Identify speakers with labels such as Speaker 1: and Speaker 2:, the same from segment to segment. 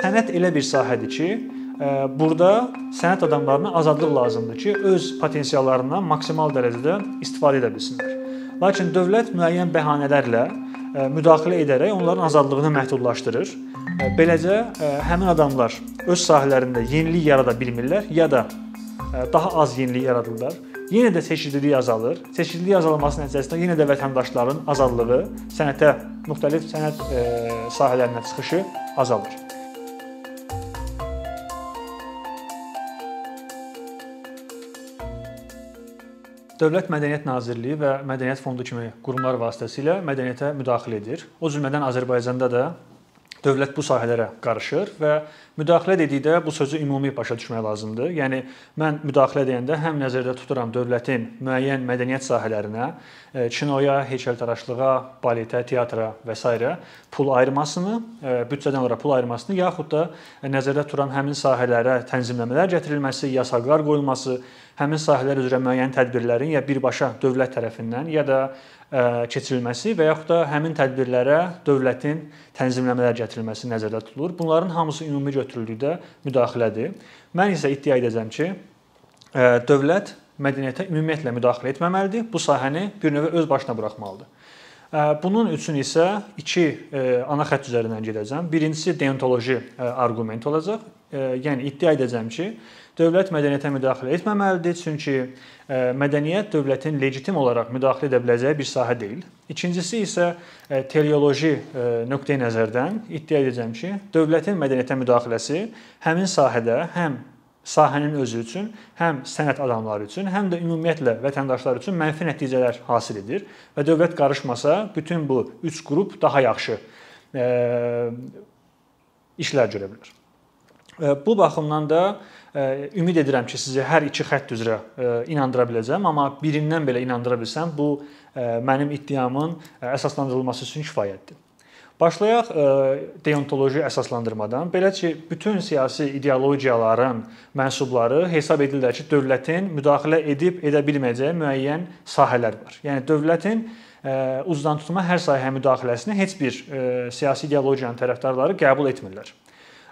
Speaker 1: Sənət elə bir sahədir ki, burada sənət adamlarına azadlıq lazımdır ki, öz potensiallarından maksimal dərəcədə istifadə edə bilsinlər. Lakin dövlət müəyyən bəhanələrlə müdaxilə edərək onların azadlığını məhdudlaşdırır. Beləcə həmin adamlar öz sahələrində yenilik yarada bilmirlər ya da daha az yenilik yaradırlar. Yenə də seçicilik azalır. Seçicilik azalması nəticəsində yenə də vətəndaşların azadlığı, sənətə, müxtəlif sənət sahələrinə çıxışı azalır. Dövlət Mədəniyyət Nazirliyi və Mədəniyyət Fondu kimi qurumlar vasitəsilə mədəniyyətə müdaxilə edir. O cümlədən Azərbaycanda da dövlət bu sahələrə qarışır və müdaxilə dedikdə bu sözü ümumi başa düşmək lazımdır. Yəni mən müdaxilə deyəndə həm nəzərdə tuturam dövlətin müəyyən mədəniyyət sahələrinə, e, kinoya, heykəltaraşlığa, baletə, teatra və s. pul ayırmasını, e, büdcədən ora pul ayırmasını yaxud da nəzərdə tuturam həmin sahələrə tənzimləmələr gətirilməsi, yasaqlar qoyulması, həmin sahələr üzrə müəyyən tədbirlərin ya birbaşa dövlət tərəfindən ya da keçirilməsi və yaxud da həmin tədbirlərə dövlətin tənzimləmələr gətirilməsi nəzərdə tutulur. Bunların hamısı ümumi götürüldükdə müdaxilədir. Mən isə iddia edəcəm ki, dövlət mədəniyyətə ümumiyyətlə müdaxilə etməməlidir. Bu sahəni bir növ öz başına buraxmalıdır. Bunun üçün isə iki ana xətt üzərindən gedəcəm. Birincisi deontoloji arqument olacaq. Yəni iddia edəcəm ki, dövlət mədəniyyətə müdaxilə etməməlidir, çünki mədəniyyət dövlətin legitim olaraq müdaxilə edə biləcəyi bir sahə deyil. İkincisi isə teleoloji nöqteyi nəzərdən iddia edəcəm ki, dövlətin mədəniyyətə müdaxiləsi həmin sahədə həm sahənin özü üçün, həm sənət adamları üçün, həm də ümumiyyətlə vətəndaşlar üçün mənfi nəticələr hasil edir və dövlət qarışmasa, bütün bu üç qrup daha yaxşı işlər görə bilər. Bu baxımdan da ümid edirəm ki, sizi hər iki xətt üzrə inandıra biləcəm, amma birindən belə inandıra bilsəm, bu mənim iddiamın əsaslandırılması üçün kifayətdir. Başlayaq deontoloji əsaslandırmadan. Belə ki, bütün siyasi ideologiyaların mənsubları hesab edirlər ki, dövlətin müdaxilə edib edə bilməyəcəyi müəyyən sahələr var. Yəni dövlətin uzdan tutma hər sahəyə müdaxiləsini heç bir siyasi ideologiyanın tərəfdarları qəbul etmirlər.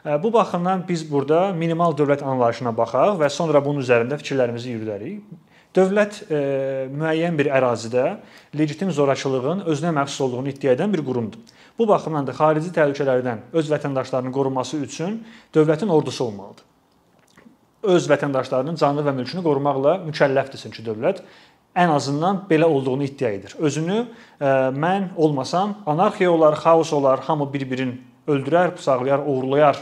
Speaker 1: Bu baxımdan biz burada minimal dövlət anlayışına baxaq və sonra bunun üzərində fikirlərimizi yürüdərik. Dövlət e, müəyyən bir ərazidə legitim zorakılığın özünə məxsus olduğunu iddia edən bir qurumdur. Bu baxımdan da xarici təhlükələrdən öz vətəndaşlarının qorunması üçün dövlətin ordusu olmalıdır. Öz vətəndaşlarının canlı və mülkünü qorumaqla mükəlləfdir çünki dövlət ən azından belə olduğunu iddia edir. Özünü mən olmasam anarxiya olar, xaos olar, hamı bir-birini öldürər, bıçaqlayar, oğurlayar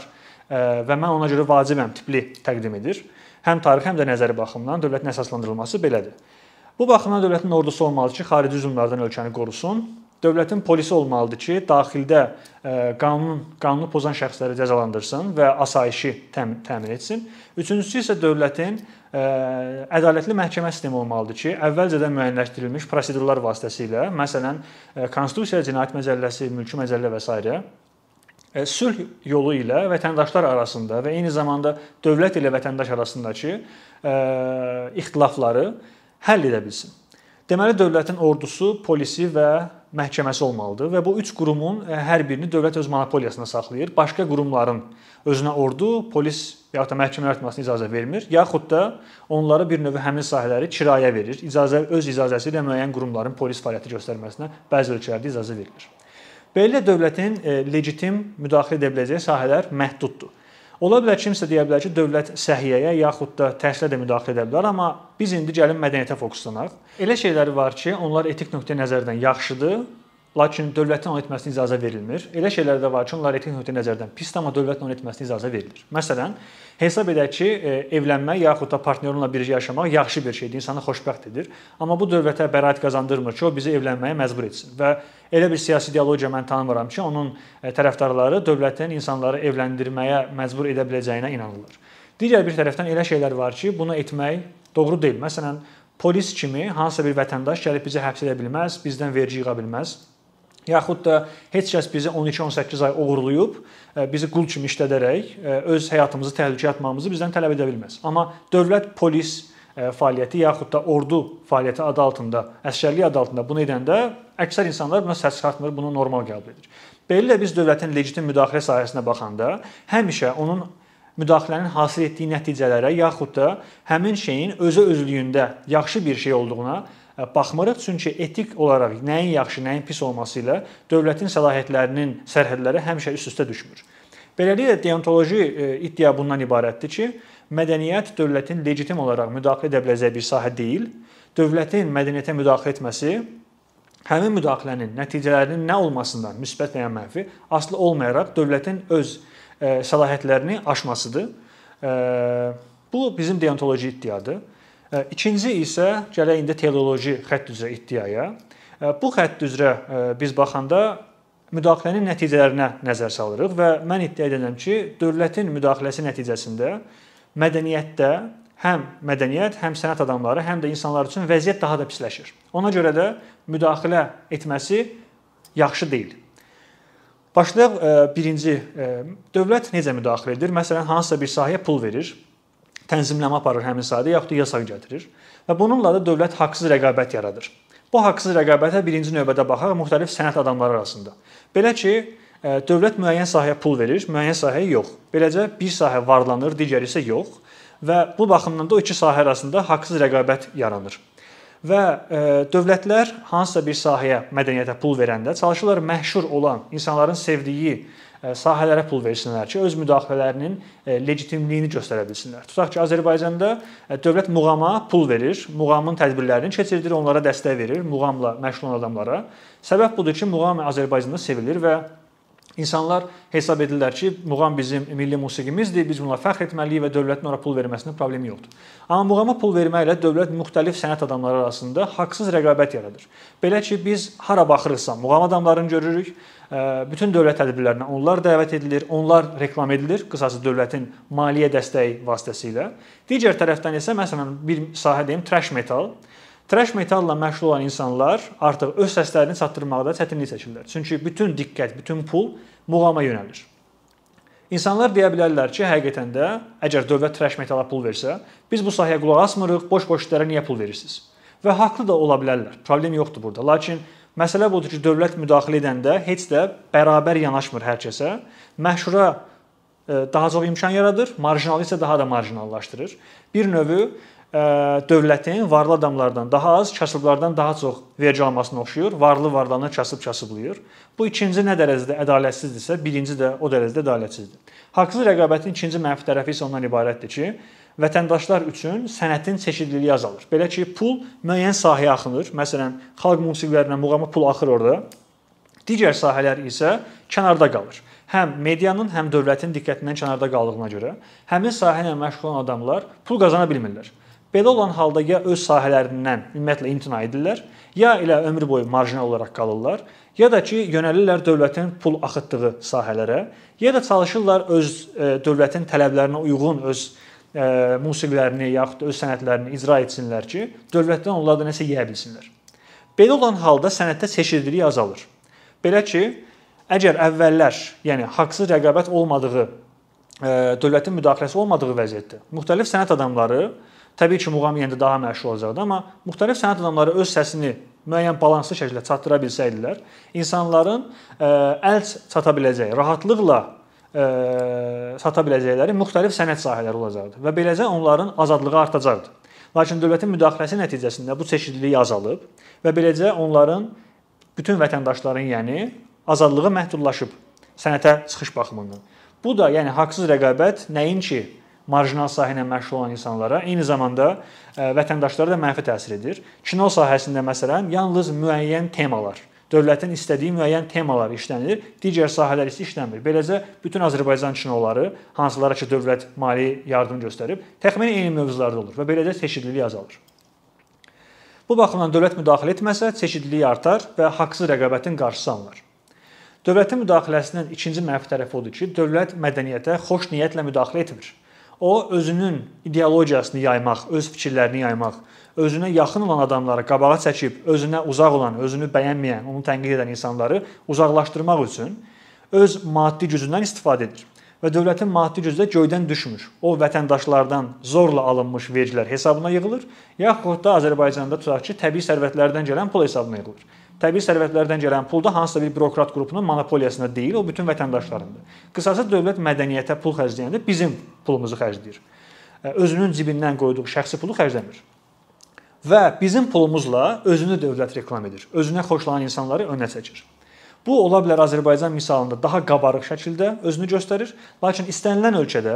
Speaker 1: e, və mən ona görə vacibəm tipli təqdim edir. Həm tarixi, həm də nəzəri baxımından dövlətin əsaslandırılması belədir. Bu baxımdan dövlətin ordusu olmalıdır ki, xarici hücumlardan ölkəni qorusun. Dövlətin polisi olmalıdır ki, daxildə e, qanun qanunu pozan şəxsləri cəzalandırsın və asayişi təmin etsin. Üçüncüsü isə dövlətin e, ədalətli məhkəmə sistemi olmalıdır ki, əvvəlcədən müəyyənləşdirilmiş prosedurlar vasitəsilə, məsələn, Konstitusiya, Cinayət Məcəlləsi, Mülki Məcəllə və s sülh yolu ilə vətəndaşlar arasında və eyni zamanda dövlət ilə vətəndaş arasındakı e, ixtilafları həll edə bilsin. Deməli dövlətin ordusu, polisi və məhkəməsi olmalıdır və bu üç qurumun e, hər birini dövlət öz monopoliyasında saxlayır. Başqa qurumların özünə ordu, polis və ya da məhkəmə yaratmasına icazə vermir, yaxud da onlara bir növ həmin sahələri kirayə verir. İcazə öz icazəsi ilə müəyyən qurumların polis fəaliyyəti göstərməsinə bəzi ölkələrdə icazə verilir. Beləliklə dövlətin e, legitim müdaxilə edə biləcəyi sahələr məhduddur. Ola bilər kimsə deyə bilər ki, dövlət səhiyyəyə yaxud da təhsilə də müdaxilə edə bilər, amma biz indi gəlin mədəniyyətə fokuslanaq. Elə şeyləri var ki, onlar etik nöqteyi nəzərdən yaxşıdır, Lakin dövlətin onu etməsinə icazə verilmir. Elə şeylər də var ki, onlar etik nöqteyi nəzərdən pisdir, amma dövlətin onu etməsinə icazə verilir. Məsələn, hesab edək ki, e, evlənmək yaxud da partnyorunla birgə yaşamaq yaxşı bir şeydir, insanı xoşbəxt edir. Amma bu dövlətə bəraət qazandırmır ki, o bizi evlənməyə məcbur etsin. Və elə bir siyasi ideologiya mən tanımıram ki, onun e, tərəfdarları dövlətin insanları evləndirməyə məcbur edə biləcəyinə inanırlar. Digər bir tərəfdən elə şeylər var ki, bunu etmək doğru deyil. Məsələn, polis kimi hansısa bir vətəndaş gəlib bizi həbs edə bilməz, bizdən vergi yığa bilməz yaxud da heç kəs bizi 12-18 ay oğurlayıb, e, bizi qul kimi işlədərək e, öz həyatımızı təhlükəyə atmağımızı bizdən tələb edə bilməz. Amma dövlət, polis, fəaliyyəti yaxud da ordu fəaliyyəti adı altında, əsgərlik adı altında bunu edəndə əksər insanlar buna səs çıxartmır, bunu normal qəbul edir. Beləliklə biz dövlətin legitim müdaxilə sahəsinə baxanda həmişə onun müdaxilənin hasil etdiyi nəticələrə yaxud da həmin şeyin özü özlüyündə yaxşı bir şey olduğuna baxmırıq, çünki etik olaraq nəyin yaxşı, nəyin pis olması ilə dövlətin səlahiyyətlərinin sərhədləri həmişə üst-üstə düşmür. Beləliklə deontoloji iddia bundan ibarətdir ki, mədəniyyət dövlətin legitim olaraq müdaxilə edə biləcəyi bir sahə deyil. Dövlətin mədəniyyətə müdaxilə etməsi həmin müdaxilənin nəticələrinin nə olmasından, müsbət və ya mənfi, asılı olmayaraq dövlətin öz səlahiyyətlərini aşmasıdır. Bu bizim deontoloji iddiadır. İkinci isə gələk indi teleoloji xətt üzrə iddiaya. Bu xətt üzrə biz baxanda müdaxilənin nəticələrinə nəzər salırıq və mən iddia edirəm ki, dövlətin müdaxiləsi nəticəsində mədəniyyətdə həm mədəniyyət, həm sənət adamları, həm də insanlar üçün vəziyyət daha da pisləşir. Ona görə də müdaxilə etməsi yaxşı deyil. Başlayaq birinci dövlət necə müdaxilə edir? Məsələn, hansısa bir sahəyə pul verir, tənzimləmə aparır həmin sahədə yaxud da yasaq gətirir və bununla da dövlət haqsız rəqabət yaradır. Bu haqsız rəqabətə birinci növbədə baxaq müxtəlif sənət adamları arasında. Belə ki, e, dövlət müəyyən sahəyə pul verir, müəyyən sahəyə yox. Beləcə bir sahə varlanır, digəri isə yox və bu baxımdan da o iki sahə arasında haqsız rəqabət yaranır. Və e, dövlətlər hansısa bir sahəyə, mədəniyyətə pul verəndə çalışırlar məşhur olan, insanların sevdiyi sahələrə pul versinlər ki, öz müdaxilələrinin legitimliyini göstərə bilsinlər. Tutaq ki, Azərbaycanda dövlət muğama pul verir, muğamın tədbirlərini keçirdir, onlara dəstək verir, muğamla məşğul olan adamlara. Səbəb budur ki, muğam Azərbaycanda sevilir və İnsanlar hesab edirlər ki, muğam bizim milli musiqimizdir, biz bununla fəxr etməliyik və dövlətin ora pul verməsində problemi yoxdur. Amma muğama pul verməklə dövlət müxtəlif sənət adamları arasında haqsız rəqabət yaradır. Belə ki, biz hara baxırıqsa, muğam adamlarını görürük, bütün dövlət tədbirlərinə onlar dəvət edilir, onlar reklam edilir, qısası dövlətin maliyyə dəstəyi vasitəsilə. Digər tərəfdən isə məsələn bir sahə deyim, trash metal. Trash metalla məşğul olan insanlar artıq öz səslərini çatdırmaqda çətinlik çəkirlər. Çünki bütün diqqət, bütün pul muğama yönəlir. İnsanlar deyə bilərlər ki, həqiqətən də əgər dövlət trash metala pul versə, biz bu sahəyə qulaq asmırıq, boş-boş işlərə niyə pul verirsiniz? Və haqlı da ola bilərlər. Problem yoxdur burada. Lakin Məsələ budur ki, dövlət müdaxilə edəndə heç də bərabər yanaşmır hər kəsə. Məşhura e, daha çox imkan yaradır, marjinalı isə daha da marjinallaşdırır. Bir növü dövlətin varlı adamlardan daha az, kasıblardan daha çox vergi almasına oxşuyur. Varlı varlanı kasıb kasıblayır. Bu ikinci nə dərəcədə ədalətsizdirsə, birinci də o dərəcədə ədalətsizdir. Haqsız rəqabətin ikinci mənfi tərəfi isə ondan ibarətdir ki, vətəndaşlar üçün sənətin çeşidliliyi azalır. Belə ki, pul müəyyən sahəyə axınır. Məsələn, xalq musiqilərinə, muğama pul axır orada. Digər sahələr isə kənarda qalır. Həm medianın, həm dövlətin diqqətindən kənarda qaldığına görə həmin sahə ilə məşğul olan adamlar pul qazana bilmirlər. Belə olan halda ya öz sahələrindən ümumiyyətlə imtina edirlər, ya elə ömür boyu marjinal olaraq qalırlar, ya da ki, yönəlirlər dövlətin pul axıtdığı sahələrə, ya da çalışırlar öz e, dövlətin tələblərinə uyğun öz musiqilərini yaxud da öz sənətlərini icra etsinlər ki, dövlətdən onlar da nəsə yeyə bilsinlər. Belə olan halda sənətdə çeşidlilik azalır. Belə ki, əgər əvvəllər, yəni haqsız rəqabət olmadığı, dövlətin müdaxiləsi olmadığı vəziyyətdə müxtəlif sənət adamları təbii ki, muğam yenidə daha məşhur olacaqdı, amma müxtəlif sənət adamları öz səsini müəyyən balanslı şəkildə çatdıra bilsəydilər, insanların əl çata biləcəyi, rahatlıqla sata biləcəkləri müxtəlif sənət sahələri olacaqdı və beləcə onların azadlığı artacaqdı. Lakin dövlətin müdaxiləsi nəticəsində bu çeşidlilik azalıb və beləcə onların bütün vətəndaşların, yəni azadlığı məhdudlaşıb sənətə çıxış baxımından. Bu da, yəni haqsız rəqabət nəinki marjinal sahə ilə məşğul olan insanlara, eyni zamanda vətəndaşlara da mənfi təsir edir. Kino sahəsində məsələn yalnız müəyyən temalar dövlətin istədiyi müəyyən temalar işlənir, digər sahələr isə işlənmir. Beləcə bütün Azərbaycan kinoları, hansılara ki dövlət mali yardım göstərib, təxminən eyni mövzularda olur və beləcə çeşidlilik azalır. Bu baxımdan dövlət müdaxilə etməsə, çeşidlilik artar və haqsız rəqabətin qarşısı alınır. Dövlətin müdaxiləsinin ikinci mənfi tərəfi odur ki, dövlət mədəniyyətə xoş niyyətlə müdaxilə etmir. O özünün ideologiyasını yaymaq, öz fikirlərini yaymaq, özünə yaxın olan adamları qabağa çəkib, özünə uzaq olan, özünü bəyənməyən, onu tənqid edən insanları uzaqlaşdırmaq üçün öz maddi gücündən istifadə edir. Və dövlətin maddi gücü də göydən düşmür. O vətəndaşlardan zorla alınmış vergilər hesabına yığılır, yaxud da Azərbaycanda tutaq ki, təbii sərvətlərdən gələn pul hesabına yığılır. Təbii sərvətlərdən gələn pul da hansısa bir bürokrat qrupunun monopoliyasında deyil, o bütün vətəndaşlarındır. Qısası dövlət mədəniyyətə pul xərcləyəndə bizim pulumuzu xərcləyir. Özünün cibindən qoyduğu şəxsi pulu xərcləmir. Və bizim pulumuzla özünü dövlət reklam edir. Özünə xoşlanan insanları önə çəkir. Bu ola bilər Azərbaycan misalında daha qabarıq şəkildə özünü göstərir, lakin istənilən ölkədə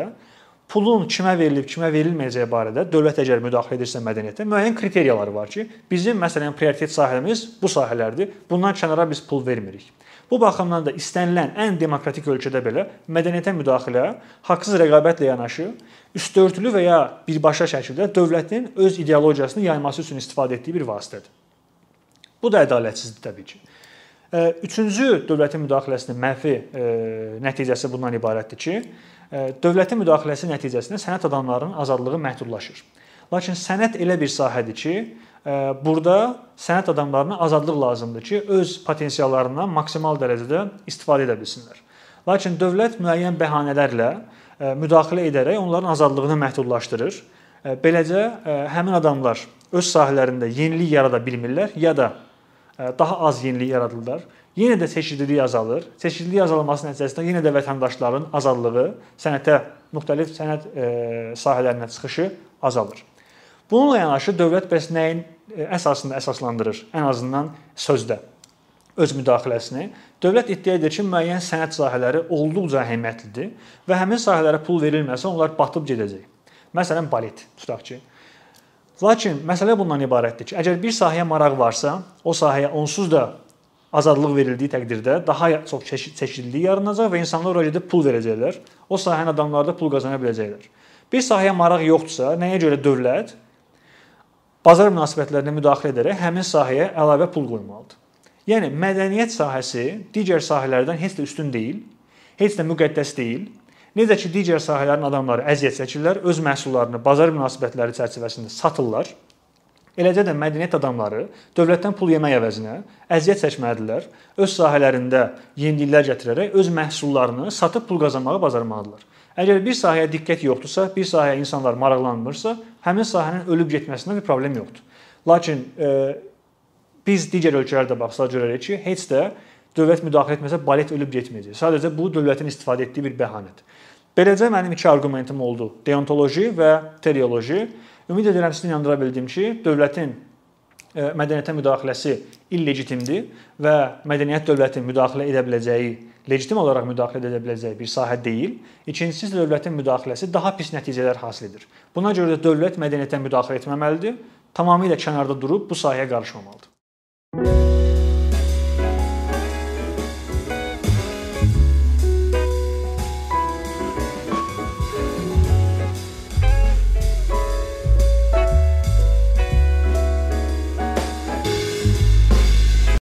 Speaker 1: pulun kimə verilib, kimə verilməyəcəyi barədə dövlət əgər müdaxilə edirsə mədəniyyətə, müəyyən kriteriyaları var ki, bizim məsələn prioritet sahəmiz bu sahələrdir. Bundan kənara biz pul vermirik. Bu baxımdan da istənilən ən demokratik ölkədə belə mədəniyyətə müdaxilə haqsız rəqabətlə yanaşı üstörtülü və ya birbaşa şəkildə dövlətin öz ideologiyasını yayması üçün istifadə etdiyi bir vasitədir. Bu da ədalətsizdir təbii ki. Üçüncü dövlətin müdaxiləsinin mənfi nəticəsi bundan ibarətdir ki, dövlətin müdaxiləsi nəticəsində sənət adamlarının azadlığı məhdudlaşır. Lakin sənət elə bir sahədir ki, burada sənət adamlarına azadlıq lazımdır ki, öz potensiallarından maksimal dərəcədə istifadə edə bilsinlər. Lakin dövlət müəyyən bəhanələrlə müdaxilə edərək onların azadlığını məhdudlaşdırır. Beləcə həmin adamlar öz sahələrində yenilik yarada bilmirlər ya da daha az yenilik yaradılır. Yenə də çeşidlilik azalır. Çeşidlilik azalması nəticəsində yenə də vətəndaşların azadlığı, sənətə, müxtəlif sənət e, sahələrinə çıxışı azalır. Bununla yanaşı dövlət bəs nəyin e, əsasında əsaslandırır? Ən azından sözdə öz müdaxiləsini. Dövlət iddia edir ki, müəyyən sənət sahələri olduqca əhəmiyyətlidir və həmin sahələrə pul verilməsə onlar batıb gedəcək. Məsələn, balet tutaq ki, Lakin məsələ bundan ibarətdir ki, əgər bir sahəyə maraq varsa, o sahəyə onsuz da azadlıq verildiyi təqdirdə daha çox çeşidlilik yaranacaq və insanlar ora gedib pul verəcəklər. O sahənin adamları da pul qazana biləcəklər. Bir sahəyə maraq yoxdursa, nəyə görə dövlət bazar münasibətlərinə müdaxilə edərək həmin sahəyə əlavə pul qoymalıdır? Yəni mədəniyyət sahəsi digər sahələrdən heç də üstün deyil, heç də müqəddəs deyil Necə ki, digər sahələrin adamları əziyyət çəkirlər, öz məhsullarını bazar münasibətləri çərçivəsində satırlar. Eləcə də mədəniyyət adamları dövlətdən pul yemək əvəzinə əziyyət çəkməlidirlər. Öz sahələrində yeniliklər gətirərək öz məhsullarını satıb pul qazanmağı bacarmalıdırlar. Əgər bir sahəyə diqqət yoxdursa, bir sahəyə insanlar maraqlanmırsa, həmin sahənin ölüb getməsində bir problem yoxdur. Lakin e, biz digər ölkələrdə baxsaq görərik ki, heç də dövlət müdaxilə etməsə balet ölüb getməyəcək. Sadəcə bu dövlətin istifadə etdiyi bir bəhanədir. Beləcə mənim iki arqumentim oldu: deontoloji və terioloji. Ümid edirəm sizi inandıra bildim ki, dövlətin e, mədəniyyətə müdaxiləsi illegitimdir və mədəniyyət dövlətin müdaxilə edə biləcəyi, legitim olaraq müdaxilə edə biləcəyi bir sahə deyil. İkincisi dövlətin müdaxiləsi daha pis nəticələr hasil edir. Buna görə də dövlət mədəniyyətə müdaxilə etməməlidir, tamamilə kənarda durub bu sahəyə qarışmamalıdır.